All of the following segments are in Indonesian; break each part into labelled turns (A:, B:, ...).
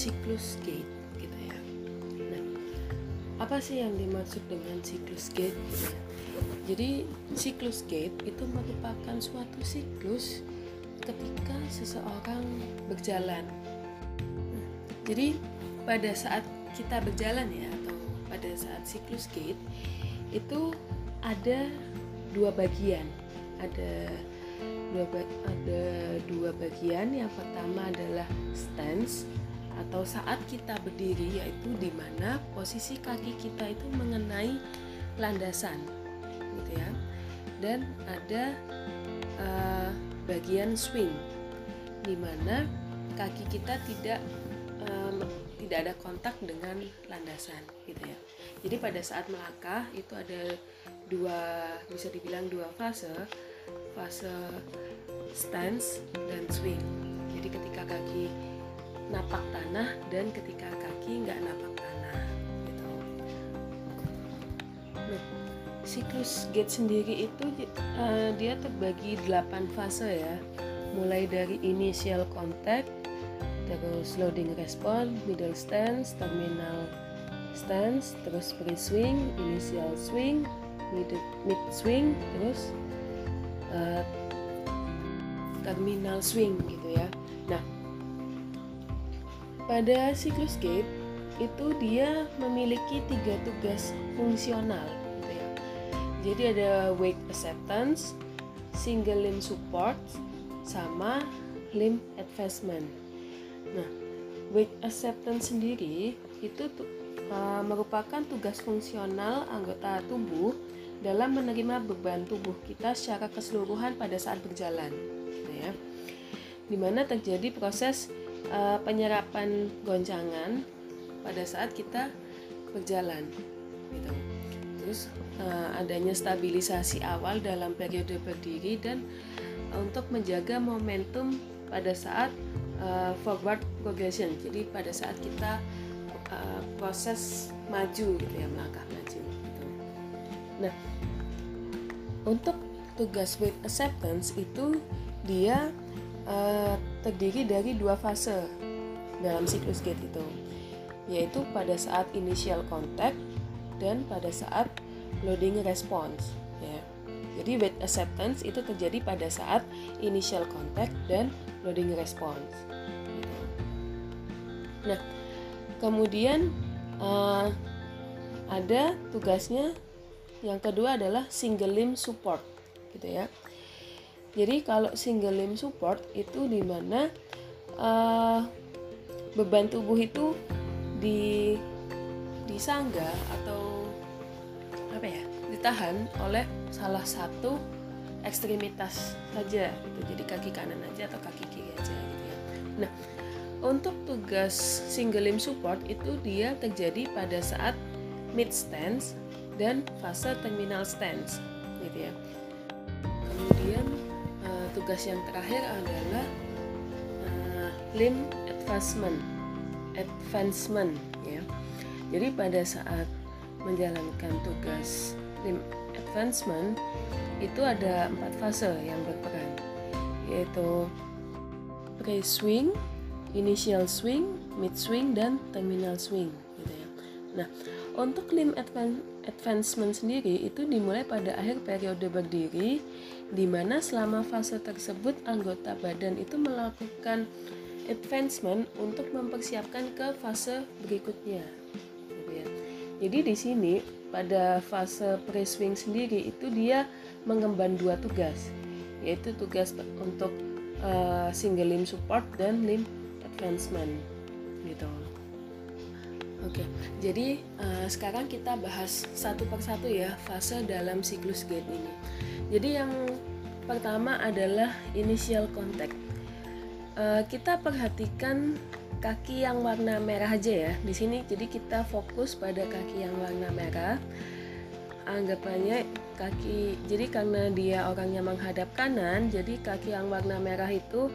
A: siklus gate gitu ya. Nah, apa sih yang dimaksud dengan siklus gate? Gitu ya? Jadi siklus gate itu merupakan suatu siklus ketika seseorang berjalan. Jadi pada saat kita berjalan ya atau pada saat siklus gate itu ada dua bagian. Ada dua ada dua bagian. Yang pertama adalah stance atau saat kita berdiri yaitu di mana posisi kaki kita itu mengenai landasan gitu ya. Dan ada uh, bagian swing di mana kaki kita tidak um, tidak ada kontak dengan landasan gitu ya. Jadi pada saat melangkah itu ada dua bisa dibilang dua fase, fase stance dan swing. Jadi ketika kaki napak tanah dan ketika kaki nggak napak tanah gitu. Siklus gate sendiri itu uh, dia terbagi 8 fase ya. Mulai dari initial contact, terus loading response, middle stance, terminal stance, terus pre swing, initial swing, mid, mid swing, terus uh, terminal swing gitu pada siklus gate itu dia memiliki tiga tugas fungsional gitu ya. Jadi ada weight acceptance, single limb support, sama limb advancement. Nah, weight acceptance sendiri itu uh, merupakan tugas fungsional anggota tubuh dalam menerima beban tubuh kita secara keseluruhan pada saat berjalan, gitu ya. Di mana terjadi proses uh, penyerapan goncangan pada saat kita berjalan, gitu. Terus uh, adanya stabilisasi awal dalam periode berdiri dan untuk menjaga momentum pada saat uh, forward progression. Jadi pada saat kita uh, proses maju gitu ya melangkah maju. Gitu. Nah, untuk tugas weight acceptance itu dia uh, terdiri dari dua fase dalam siklus gate itu, yaitu pada saat initial contact dan pada saat loading response. Ya. Jadi weight acceptance itu terjadi pada saat initial contact dan loading response. Nah, kemudian uh, ada tugasnya yang kedua adalah single limb support, gitu ya. Jadi kalau single limb support itu di mana uh, beban tubuh itu di disangga atau apa ya ditahan oleh salah satu ekstremitas saja gitu. Jadi kaki kanan aja atau kaki kiri aja gitu ya. Nah untuk tugas single limb support itu dia terjadi pada saat mid stance dan fase terminal stance gitu ya tugas yang terakhir adalah uh, limb advancement advancement ya jadi pada saat menjalankan tugas limb advancement itu ada empat fase yang berperan yaitu pre-swing, initial swing, mid swing dan terminal swing gitu ya. Nah, untuk limb advancement sendiri itu dimulai pada akhir periode berdiri di mana selama fase tersebut anggota badan itu melakukan advancement untuk mempersiapkan ke fase berikutnya. Gitu ya. Jadi di sini pada fase pre-swing sendiri itu dia mengemban dua tugas, yaitu tugas untuk uh, single limb support dan limb advancement, gitu. Oke, jadi uh, sekarang kita bahas satu persatu ya fase dalam siklus gait ini. Jadi yang pertama adalah initial contact. Uh, kita perhatikan kaki yang warna merah aja ya di sini jadi kita fokus pada kaki yang warna merah anggapannya kaki jadi karena dia orangnya menghadap kanan jadi kaki yang warna merah itu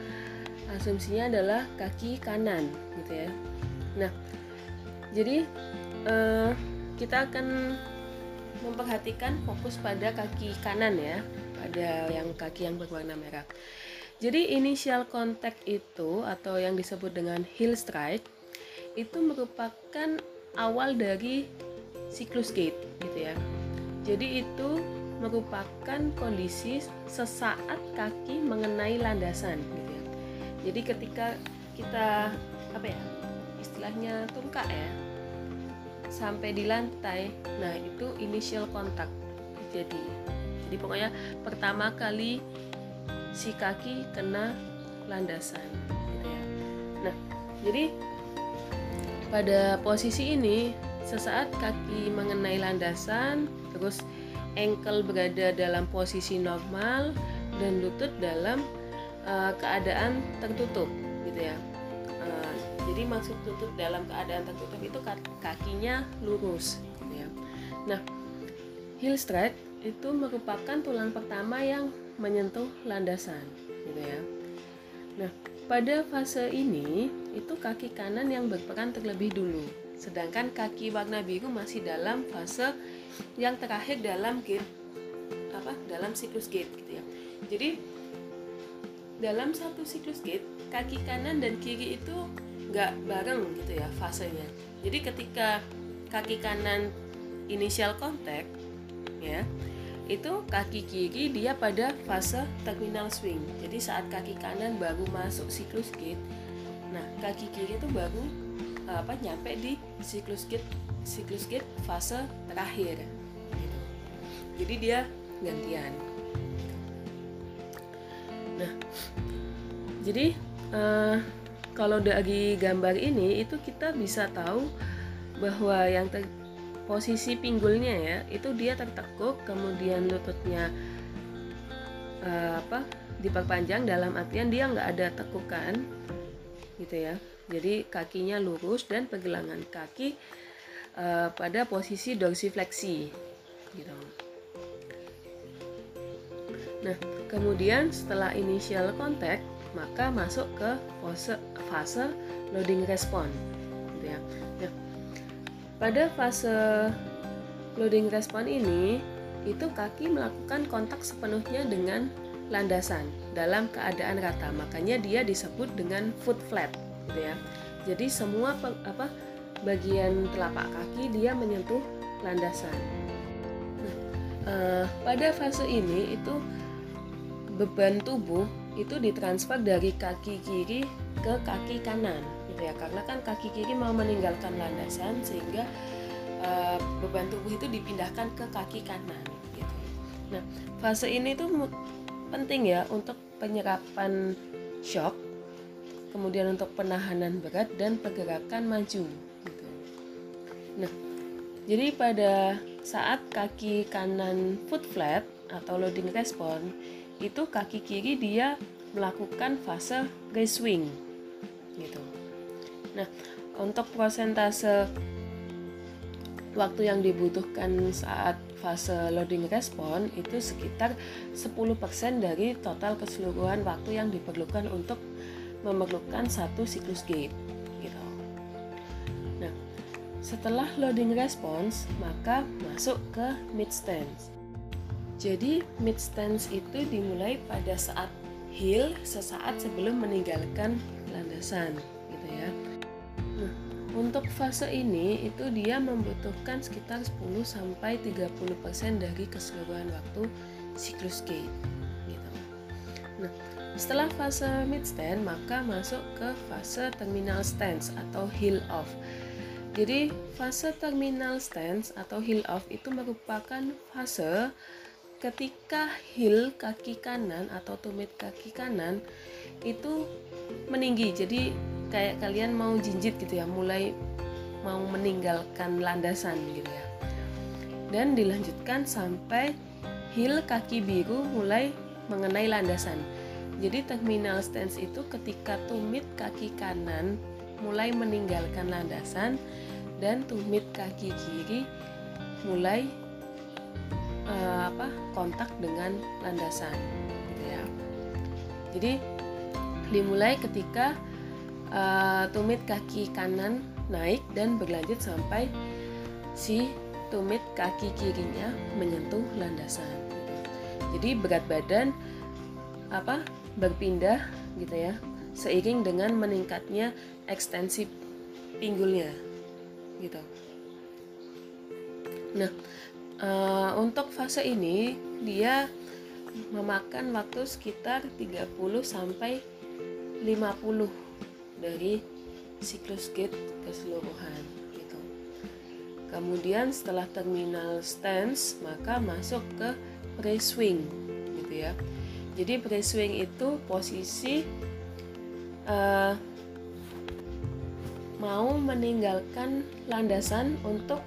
A: asumsinya adalah kaki kanan gitu ya nah jadi eh, kita akan memperhatikan fokus pada kaki kanan ya pada yang kaki yang berwarna merah jadi initial contact itu atau yang disebut dengan heel strike itu merupakan awal dari siklus gait gitu ya. Jadi itu merupakan kondisi sesaat kaki mengenai landasan gitu ya. Jadi ketika kita apa ya istilahnya tungkak ya sampai di lantai, nah itu initial contact jadi. Jadi pokoknya pertama kali si kaki kena landasan gitu ya. Nah, jadi pada posisi ini sesaat kaki mengenai landasan, terus ankle berada dalam posisi normal dan lutut dalam uh, keadaan tertutup gitu ya. Jadi maksud lutut dalam keadaan tertutup itu kakinya lurus gitu ya. Nah, heel straight itu merupakan tulang pertama yang menyentuh landasan gitu ya. Nah, pada fase ini itu kaki kanan yang berperan terlebih dulu, sedangkan kaki warna biru masih dalam fase yang terakhir dalam gate apa dalam siklus gate gitu ya. Jadi dalam satu siklus gate kaki kanan dan kiri itu nggak bareng gitu ya fasenya. Jadi ketika kaki kanan initial contact ya itu kaki kiri dia pada fase terminal swing jadi saat kaki kanan baru masuk siklus gate nah kaki kiri itu baru apa nyampe di siklus gate siklus gate fase terakhir gitu. jadi dia gantian nah jadi uh, kalau dari gambar ini itu kita bisa tahu bahwa yang posisi pinggulnya ya itu dia tertekuk kemudian lututnya uh, apa diperpanjang dalam artian dia nggak ada tekukan gitu ya. Jadi kakinya lurus dan pergelangan kaki uh, pada posisi dorsifleksi gitu. Nah kemudian setelah initial contact maka masuk ke fase fase loading response gitu ya pada fase loading respon ini, itu kaki melakukan kontak sepenuhnya dengan landasan dalam keadaan rata. Makanya dia disebut dengan foot flat, gitu ya. Jadi semua apa bagian telapak kaki dia menyentuh landasan. Nah, uh, pada fase ini itu beban tubuh itu ditransfer dari kaki kiri ke kaki kanan gitu ya karena kan kaki kiri mau meninggalkan landasan sehingga uh, beban tubuh itu dipindahkan ke kaki kanan gitu. Nah fase ini tuh penting ya untuk penyerapan shock, kemudian untuk penahanan berat dan pergerakan maju gitu. Nah jadi pada saat kaki kanan foot flat atau loading response itu kaki kiri dia melakukan fase raise swing gitu. Nah, untuk prosentase waktu yang dibutuhkan saat fase loading respon itu sekitar 10% dari total keseluruhan waktu yang diperlukan untuk memerlukan satu siklus gate gitu. Nah, setelah loading response maka masuk ke mid stance. Jadi mid stance itu dimulai pada saat heel sesaat sebelum meninggalkan landasan gitu ya. Untuk fase ini itu dia membutuhkan sekitar 10 sampai 30% dari keseluruhan waktu siklus gate gitu. Nah, setelah fase mid stand maka masuk ke fase terminal stance atau heel off. Jadi fase terminal stance atau heel off itu merupakan fase ketika heel kaki kanan atau tumit kaki kanan itu meninggi. Jadi kayak kalian mau jinjit gitu ya mulai mau meninggalkan landasan gitu ya dan dilanjutkan sampai heel kaki biru mulai mengenai landasan jadi terminal stance itu ketika tumit kaki kanan mulai meninggalkan landasan dan tumit kaki kiri mulai uh, apa kontak dengan landasan gitu ya jadi dimulai ketika uh, tumit kaki kanan naik dan berlanjut sampai si tumit kaki kirinya menyentuh landasan. Jadi berat badan apa berpindah gitu ya seiring dengan meningkatnya ekstensi pinggulnya gitu nah uh, untuk fase ini dia memakan waktu sekitar 30 sampai 50 dari siklus gate keseluruhan gitu. Kemudian setelah terminal stance maka masuk ke pre-swing gitu ya. Jadi pre-swing itu posisi uh, mau meninggalkan landasan untuk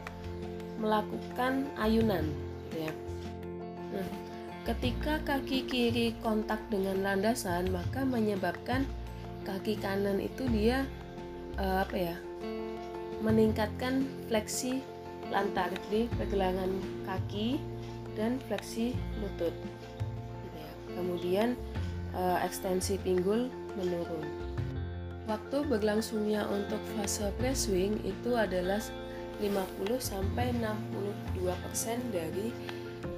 A: melakukan ayunan gitu ya. Nah, ketika kaki kiri kontak dengan landasan maka menyebabkan kaki kanan itu dia uh, apa ya meningkatkan fleksi lantar di pergelangan kaki dan fleksi lutut gitu ya. kemudian uh, ekstensi pinggul menurun waktu berlangsungnya untuk fase pre-swing itu adalah 50 sampai 62% dari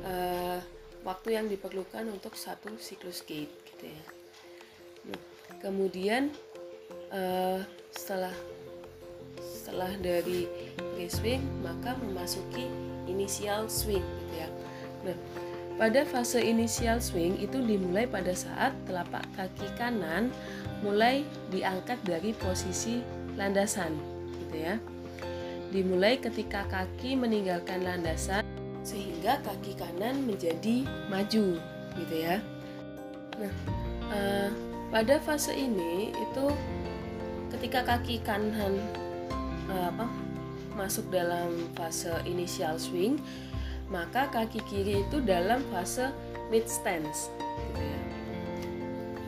A: uh, waktu yang diperlukan untuk satu siklus gate gitu ya. Nah, kemudian uh, setelah setelah dari pre-swing maka memasuki initial swing gitu ya. Nah, pada fase initial swing itu dimulai pada saat telapak kaki kanan mulai diangkat dari posisi landasan gitu ya. Dimulai ketika kaki meninggalkan landasan sehingga kaki kanan menjadi maju gitu ya. Nah, uh, pada fase ini itu ketika kaki kanan uh, apa masuk dalam fase initial swing maka kaki kiri itu dalam fase mid stance gitu ya.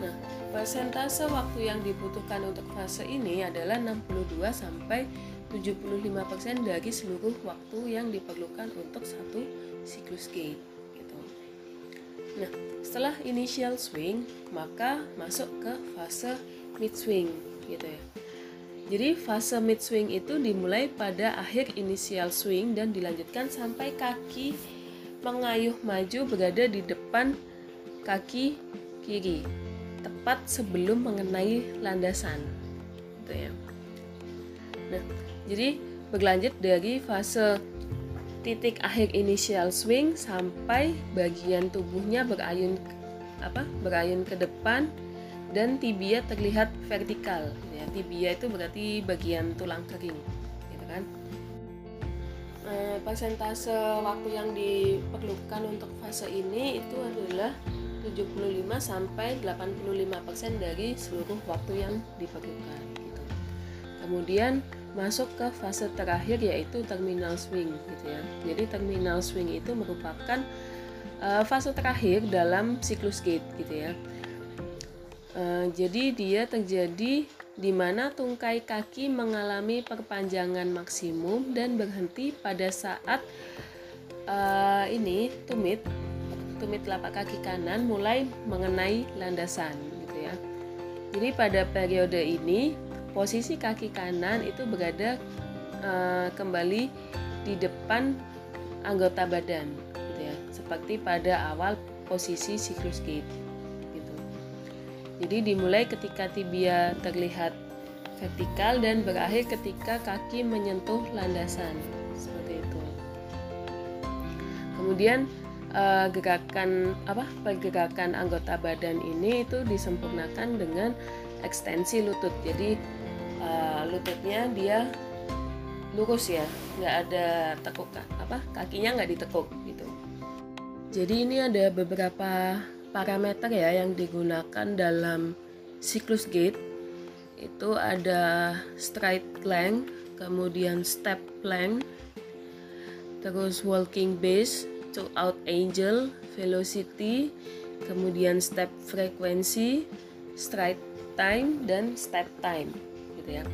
A: Nah, persentase waktu yang dibutuhkan untuk fase ini adalah 62 sampai 75% dari seluruh waktu yang diperlukan untuk satu siklus gate gitu. Nah, setelah initial swing, maka masuk ke fase mid swing gitu ya. Jadi fase mid swing itu dimulai pada akhir initial swing dan dilanjutkan sampai kaki mengayuh maju berada di depan kaki kiri, tepat sebelum mengenai landasan. Gitu ya. Nah, jadi berlanjut dari fase titik akhir initial swing sampai bagian tubuhnya berayun apa? berayun ke depan dan tibia terlihat vertikal ya tibia itu berarti bagian tulang kering gitu kan e, persentase waktu yang diperlukan untuk fase ini itu adalah 75 sampai 85% dari seluruh waktu yang diperlukan gitu. Kemudian masuk ke fase terakhir yaitu terminal swing gitu ya. Jadi terminal swing itu merupakan uh, fase terakhir dalam siklus gate gitu ya. Uh, jadi dia terjadi di mana tungkai kaki mengalami perpanjangan maksimum dan berhenti pada saat uh, ini tumit tumit telapak kaki kanan mulai mengenai landasan gitu ya. Jadi pada periode ini posisi kaki kanan itu berada uh, kembali di depan anggota badan gitu ya. Seperti pada awal posisi siklus gate. Jadi dimulai ketika tibia terlihat vertikal dan berakhir ketika kaki menyentuh landasan. Seperti itu. Kemudian uh, gerakan apa pergerakan anggota badan ini itu disempurnakan dengan ekstensi lutut. Jadi uh, lututnya dia lurus ya, nggak ada tekuk apa kakinya nggak ditekuk gitu. Jadi ini ada beberapa parameter ya yang digunakan dalam siklus gate itu ada stride length, kemudian step length, terus walking base, to out angle, velocity, kemudian step frequency, stride time dan step time gitu ya.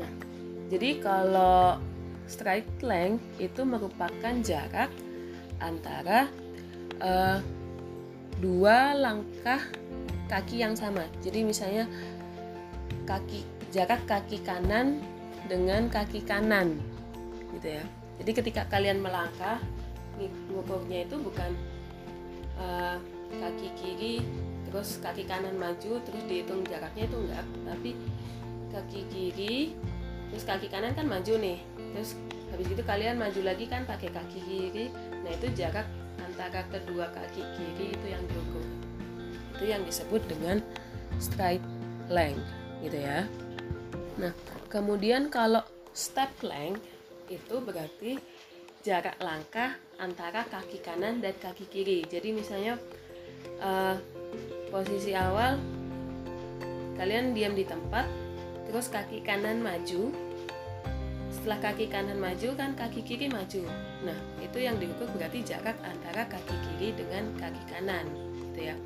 A: Nah, jadi kalau stride length itu merupakan jarak antara uh, dua langkah kaki yang sama. Jadi misalnya kaki jarak kaki kanan dengan kaki kanan gitu ya. Jadi ketika kalian melangkah ngukurnya itu bukan uh, kaki kiri terus kaki kanan maju terus dihitung jaraknya itu enggak, tapi kaki kiri terus kaki kanan kan maju nih. Terus habis itu kalian maju lagi kan pakai kaki kiri. Nah itu jarak antara kedua kaki kiri itu yang diukur itu yang disebut dengan stride length gitu ya. Nah kemudian kalau step length itu berarti jarak langkah antara kaki kanan dan kaki kiri. Jadi misalnya uh, posisi awal kalian diam di tempat terus kaki kanan maju. Setelah kaki kanan maju kan kaki kiri maju. Nah itu yang diukur berarti jarak antara kaki kiri dengan kaki kanan gitu ya.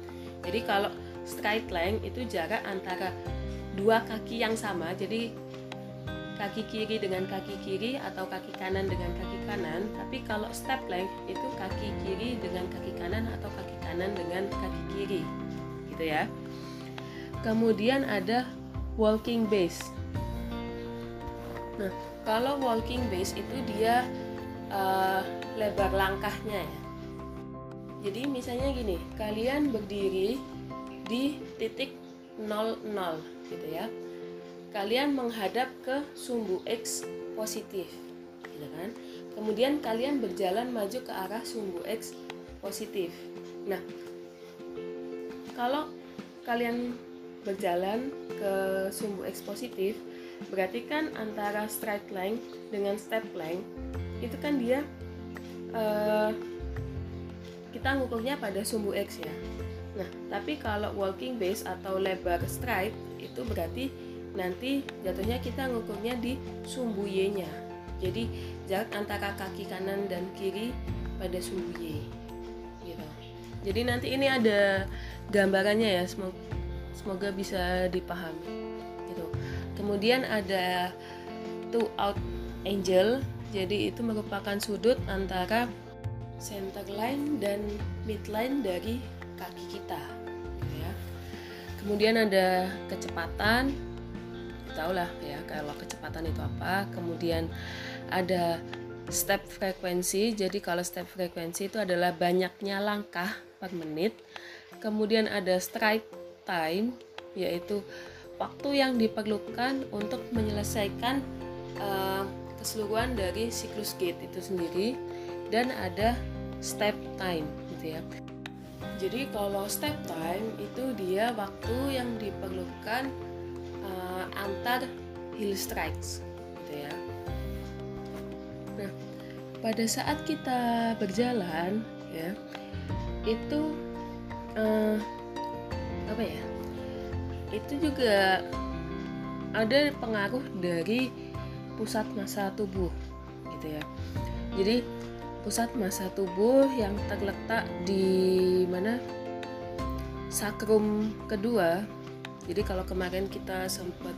A: Jadi kalau straight length itu jarak antara dua kaki yang sama jadi kaki kiri dengan kaki kiri atau kaki kanan dengan kaki kanan tapi kalau step length itu kaki kiri dengan kaki kanan atau kaki kanan dengan kaki kiri gitu ya. Kemudian ada walking base. Nah kalau walking base itu dia uh, lebar langkahnya ya. Jadi misalnya gini kalian berdiri di titik 00 gitu ya. Kalian menghadap ke sumbu X positif gitu kan. Kemudian kalian berjalan maju ke arah sumbu X positif. Nah kalau kalian berjalan ke sumbu X positif berarti kan antara straight line dengan step line itu kan dia uh, kita ngukurnya pada sumbu X ya nah tapi kalau walking base atau lebar stride itu berarti nanti jatuhnya kita ngukurnya di sumbu Y-nya. Jadi jarak antara kaki kanan dan kiri pada sumbu Y. Gitu. Jadi nanti ini ada gambarannya ya, semoga, semoga bisa dipahami. Gitu. Kemudian ada two out angle, jadi itu merupakan sudut antara center line dan midline dari kaki kita. Ya. Kemudian ada kecepatan, tahu lah ya kalau kecepatan itu apa kemudian ada step frekuensi jadi kalau step frekuensi itu adalah banyaknya langkah per menit kemudian ada stride time yaitu waktu yang diperlukan untuk menyelesaikan uh, keseluruhan dari siklus gate itu sendiri dan ada step time gitu ya jadi kalau step time itu dia waktu yang diperlukan uh, antar hill strikes gitu ya. Nah, pada saat kita berjalan ya itu uh, apa ya? Itu juga ada pengaruh dari pusat massa tubuh gitu ya. Jadi pusat massa tubuh yang terletak di mana sakrum kedua jadi kalau kemarin kita sempat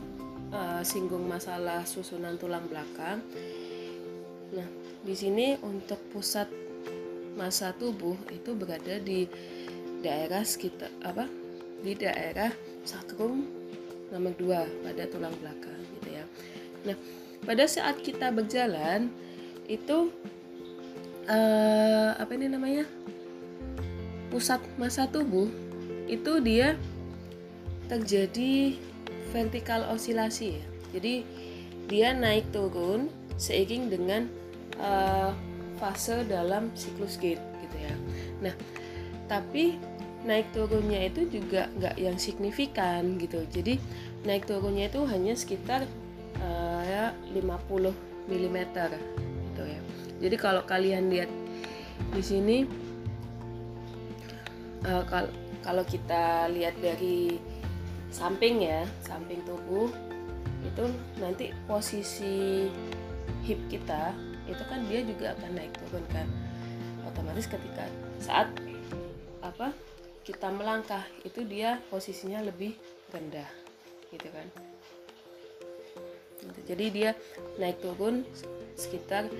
A: uh, singgung masalah susunan tulang belakang, nah di sini untuk pusat massa tubuh itu berada di daerah sekitar apa? Di daerah sakrum nomor 2 pada tulang belakang gitu ya. Nah, pada saat kita berjalan itu uh, apa ini namanya? Pusat massa tubuh itu dia terjadi vertikal osilasi ya. Jadi dia naik turun seiring dengan uh, fase dalam siklus gate gitu ya. Nah, tapi naik turunnya itu juga nggak yang signifikan gitu. Jadi naik turunnya itu hanya sekitar uh, ya 50 mm gitu ya. Jadi kalau kalian lihat di sini uh, kalau kita lihat dari samping ya samping tubuh itu nanti posisi hip kita itu kan dia juga akan naik turun kan otomatis ketika saat apa kita melangkah itu dia posisinya lebih rendah gitu kan. Gitu. jadi dia naik turun sekitar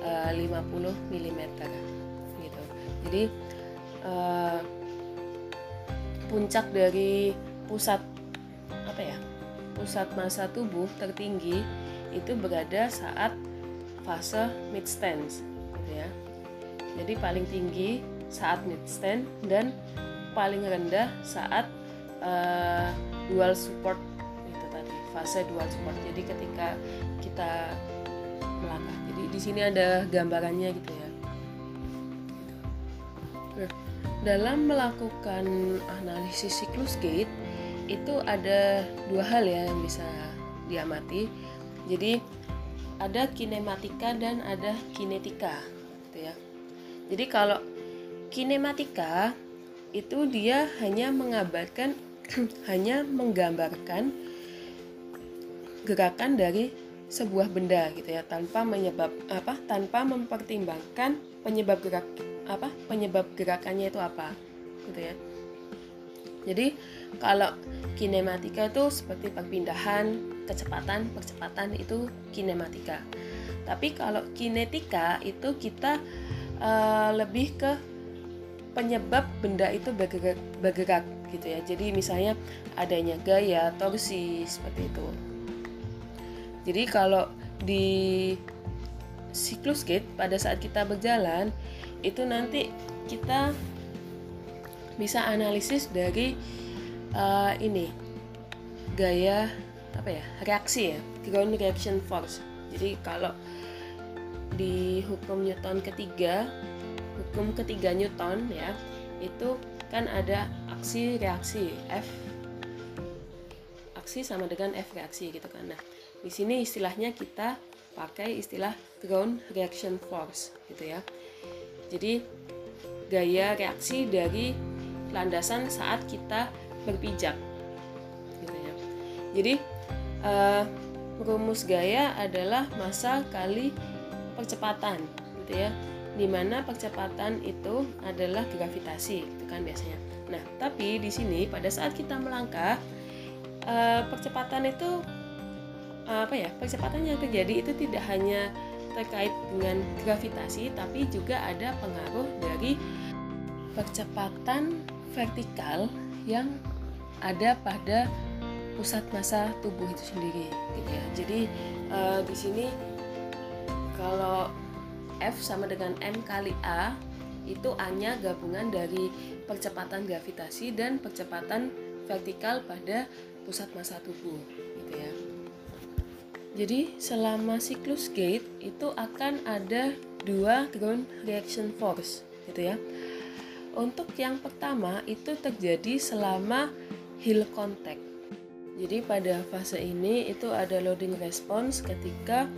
A: uh, 50 mm gitu. Jadi uh, puncak dari pusat apa ya pusat massa tubuh tertinggi itu berada saat fase mid stance gitu ya. Jadi paling tinggi saat mid stand dan paling rendah saat uh, dual support itu tadi fase dual support jadi ketika kita melangkah. Jadi di sini ada gambarannya gitu ya. Nah, dalam melakukan analisis siklus gait itu ada dua hal ya yang bisa diamati. Jadi ada kinematika dan ada kinetika gitu ya. Jadi kalau kinematika itu dia hanya mengabarkan hanya menggambarkan gerakan dari sebuah benda gitu ya tanpa menyebab apa tanpa mempertimbangkan penyebab gerak apa penyebab gerakannya itu apa gitu ya. Jadi kalau kinematika itu seperti perpindahan kecepatan percepatan itu kinematika. Tapi kalau kinetika itu kita uh, lebih ke penyebab benda itu bergerak, bergerak gitu ya. Jadi misalnya adanya gaya, torsi seperti itu. Jadi kalau di siklus gate pada saat kita berjalan itu nanti kita bisa analisis dari uh, ini gaya apa ya reaksi ya ground reaction force. Jadi kalau di hukum Newton ketiga hukum ketiga Newton ya itu kan ada aksi reaksi F. Aksi sama dengan F reaksi gitu kan. Nah di sini istilahnya kita pakai istilah ground reaction force gitu ya. Jadi gaya reaksi dari landasan saat kita berpijak gitu ya. Jadi uh, rumus gaya adalah massa kali percepatan gitu ya di mana percepatan itu adalah gravitasi itu kan biasanya. Nah, tapi di sini pada saat kita melangkah uh, percepatan itu apa ya? Percepatan yang terjadi itu tidak hanya terkait dengan gravitasi tapi juga ada pengaruh dari percepatan vertikal yang ada pada pusat massa tubuh itu sendiri gitu ya. Jadi uh, di sini kalau F sama dengan M kali A itu A-nya gabungan dari percepatan gravitasi dan percepatan vertikal pada pusat massa tubuh gitu ya. Jadi selama siklus gate itu akan ada dua ground reaction force gitu ya. Untuk yang pertama itu terjadi selama heel contact. Jadi pada fase ini itu ada loading response ketika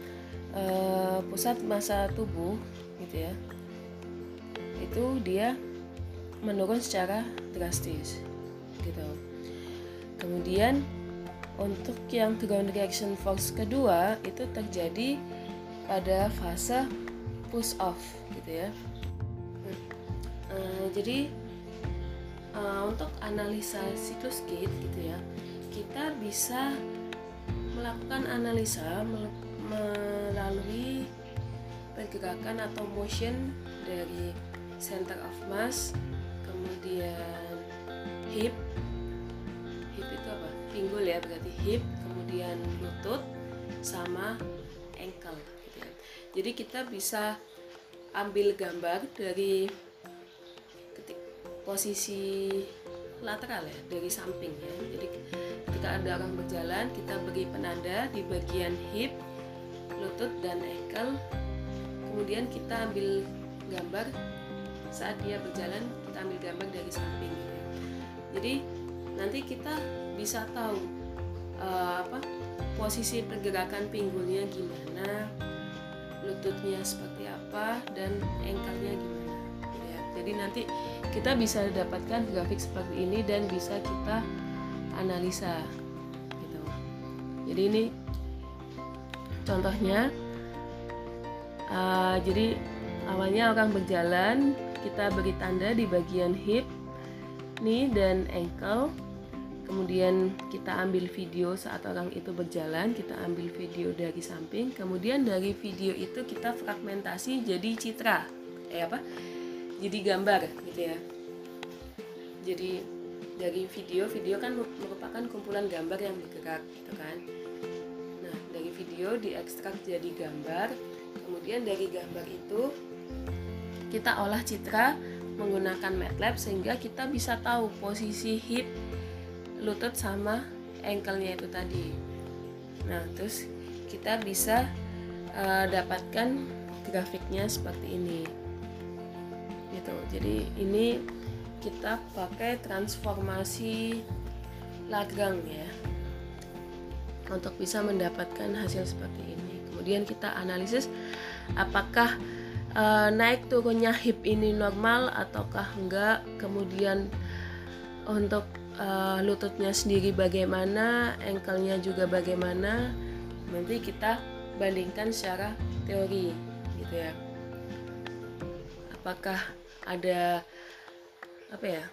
A: uh, pusat massa tubuh gitu ya itu dia menurun secara drastis gitu. Kemudian untuk yang ground reaction force kedua itu terjadi pada fase push off gitu ya. Uh, jadi uh, untuk analisa siklus gate gitu ya kita bisa melakukan analisa melalui pergerakan atau motion dari center of mass kemudian hip. Hip itu apa? Pinggul ya berarti hip kemudian lutut sama ankle gitu ya. jadi kita bisa ambil gambar dari posisi lateral ya dari samping ya. Jadi ketika ada orang berjalan kita beri penanda di bagian hip lutut dan ankle kemudian kita ambil gambar. Saat dia berjalan kita ambil gambar dari samping. Jadi nanti kita bisa tahu uh, apa posisi pergerakan pinggulnya gimana lututnya seperti apa dan ankle-nya gimana ya. jadi nanti kita bisa dapatkan grafik seperti ini dan bisa kita analisa gitu. Jadi ini contohnya uh, jadi awalnya orang berjalan kita beri tanda di bagian hip knee dan ankle. Kemudian kita ambil video saat orang itu berjalan kita ambil video dari samping. Kemudian dari video itu kita fragmentasi jadi citra eh apa? Jadi gambar gitu ya. Jadi dari video video kan merupakan kumpulan gambar yang bergerak gitu kan video diekstrak jadi gambar. Kemudian dari gambar itu kita olah citra menggunakan MATLAB sehingga kita bisa tahu posisi hip lutut sama ankle-nya itu tadi. Nah terus kita bisa uh, dapatkan grafiknya seperti ini. Gitu. Jadi ini kita pakai transformasi Lagrange ya untuk bisa mendapatkan hasil seperti ini. Kemudian kita analisis apakah uh, naik turunnya hip ini normal ataukah enggak. Kemudian untuk uh, lututnya sendiri bagaimana ankle-nya juga bagaimana. Nanti kita bandingkan secara teori gitu ya. Apakah ada apa ya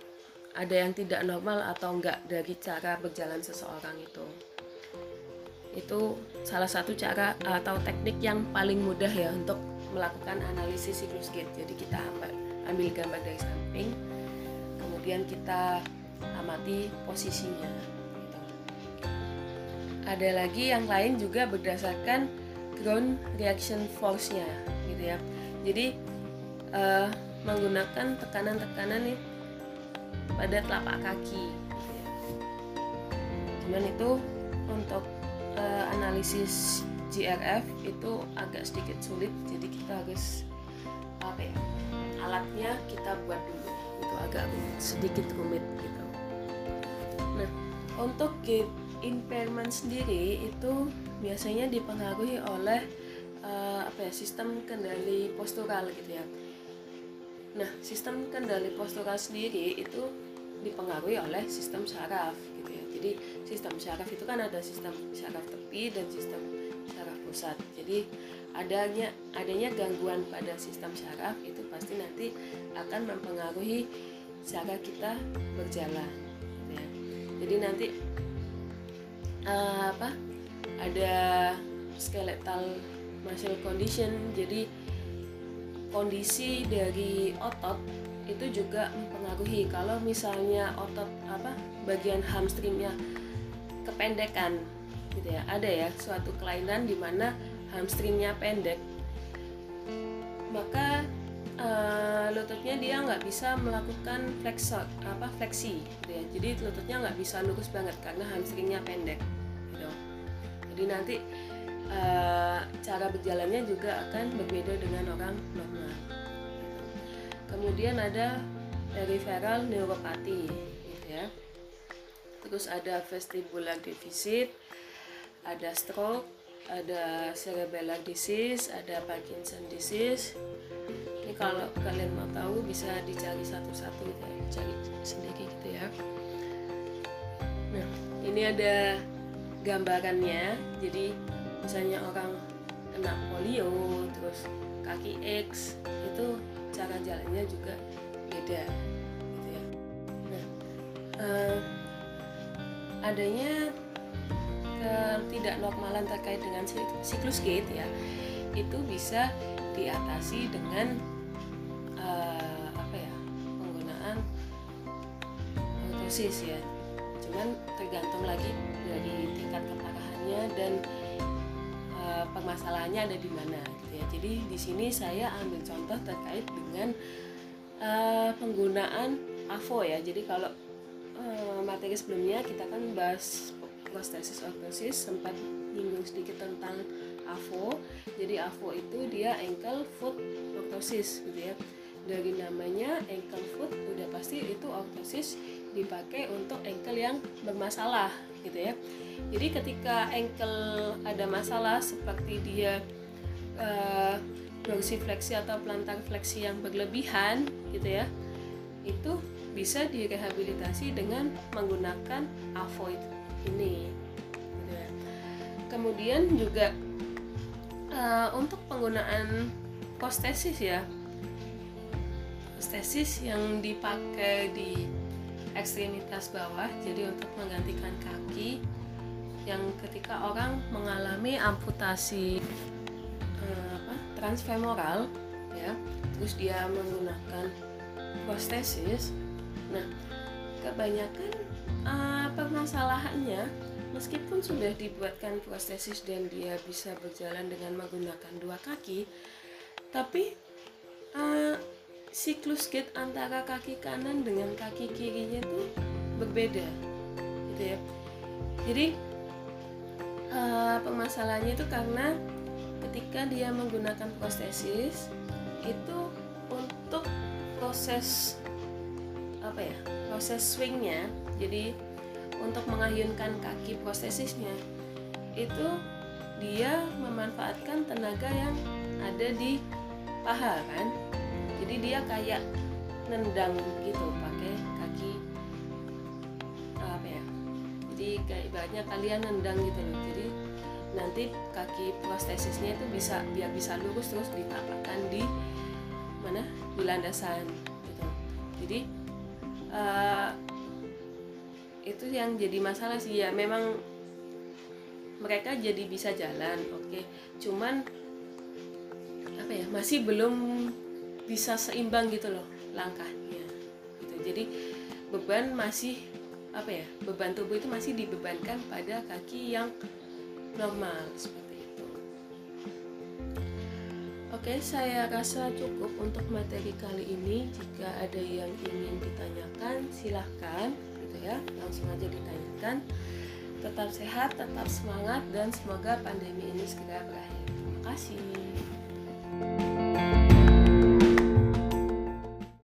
A: ada yang tidak normal atau enggak dari cara berjalan seseorang itu itu salah satu cara atau teknik yang paling mudah ya untuk melakukan analisis siklus gate jadi kita ambil, ambil gambar dari samping kemudian kita amati posisinya gitu. ada lagi yang lain juga berdasarkan ground reaction force-nya gitu ya jadi uh, menggunakan tekanan-tekanan nih pada telapak kaki gitu ya. cuman itu untuk uh, analisis GRF itu agak sedikit sulit jadi kita harus apa ya alatnya kita buat dulu. Itu agak sedikit rumit gitu. Nah untuk gate impairment sendiri itu biasanya dipengaruhi oleh uh, apa ya sistem kendali postural gitu ya. Nah sistem kendali postural sendiri itu dipengaruhi oleh sistem saraf jadi sistem saraf itu kan ada sistem saraf tepi dan sistem saraf pusat. Jadi adanya adanya gangguan pada sistem saraf itu pasti nanti akan mempengaruhi cara kita berjalan gitu ya. jadi nanti uh, apa ada skeletal muscle condition. Jadi kondisi dari otot itu juga mempengaruhi. Kalau misalnya otot apa bagian hamstringnya kependekan gitu ya. Ada ya suatu kelainan di mana hamstringnya pendek. Maka uh, lututnya dia nggak bisa melakukan flexor apa fleksi gitu ya. Jadi lututnya nggak bisa lurus banget karena hamstringnya pendek gitu. Jadi nanti uh, cara berjalannya juga akan berbeda dengan orang normal kemudian ada peripheral neuropati gitu terus ada vestibular deficit ada stroke ada cerebellar disease ada Parkinson disease. Ini kalau kalian mau tahu bisa dicari satu-satu cari sendiri gitu ya. Nah ini ada gambarannya. Jadi misalnya orang kena polio terus kaki X itu cara jalannya juga beda gitu ya. Nah uh, adanya uh, tidak normalan terkait dengan siklus gate ya itu bisa diatasi dengan uh, apa ya penggunaan ortosis ya. Cuman tergantung lagi dari tingkat keparahannya dan uh, permasalahannya ada di mana ya. Jadi di sini saya ambil contoh terkait dengan uh, penggunaan AVO ya. Jadi kalau uh, materi sebelumnya kita kan bahas prostesis ortosis sempat nyinggung sedikit tentang AVO jadi AVO itu dia ankle foot ortosis gitu ya. Dari namanya ankle foot udah pasti itu ortosis dipakai untuk ankle yang bermasalah gitu ya. Jadi ketika ankle ada masalah seperti dia uh, fleksi atau plantar fleksi yang berlebihan gitu ya itu bisa direhabilitasi dengan menggunakan avoid ini gitu ya. kemudian juga uh, untuk penggunaan kostesis ya kostesis yang dipakai di ekstremitas bawah jadi untuk menggantikan kaki yang ketika orang mengalami amputasi transfemoral ya terus dia menggunakan prostesis nah kebanyakan uh, permasalahannya meskipun sudah dibuatkan prostesis dan dia bisa berjalan dengan menggunakan dua kaki tapi uh, siklus gait antara kaki kanan dengan kaki kirinya itu berbeda gitu ya. Jadi uh, permasalahannya itu karena ketika dia menggunakan prostesis itu untuk proses apa ya proses swingnya. Jadi untuk mengayunkan kaki prostesisnya itu dia memanfaatkan tenaga yang ada di paha kan? Jadi dia kayak nendang gitu pakai kaki apa ya jadi kayak ibaratnya kalian nendang gitu loh. Jadi nanti kaki prostesisnya itu bisa biar bisa lurus terus ditakkan di mana? Di landasan gitu. Jadi uh, itu yang jadi masalah sih ya memang mereka jadi bisa jalan oke okay. cuman apa ya masih belum bisa seimbang gitu loh langkahnya gitu jadi beban masih apa ya beban tubuh itu masih dibebankan pada kaki yang normal seperti oke saya rasa cukup untuk materi kali ini. Jika ada yang ingin ditanyakan silahkan gitu ya. Langsung aja ditanyakan. Tetap sehat tetap semangat dan semoga pandemi ini segera berakhir. Terima kasih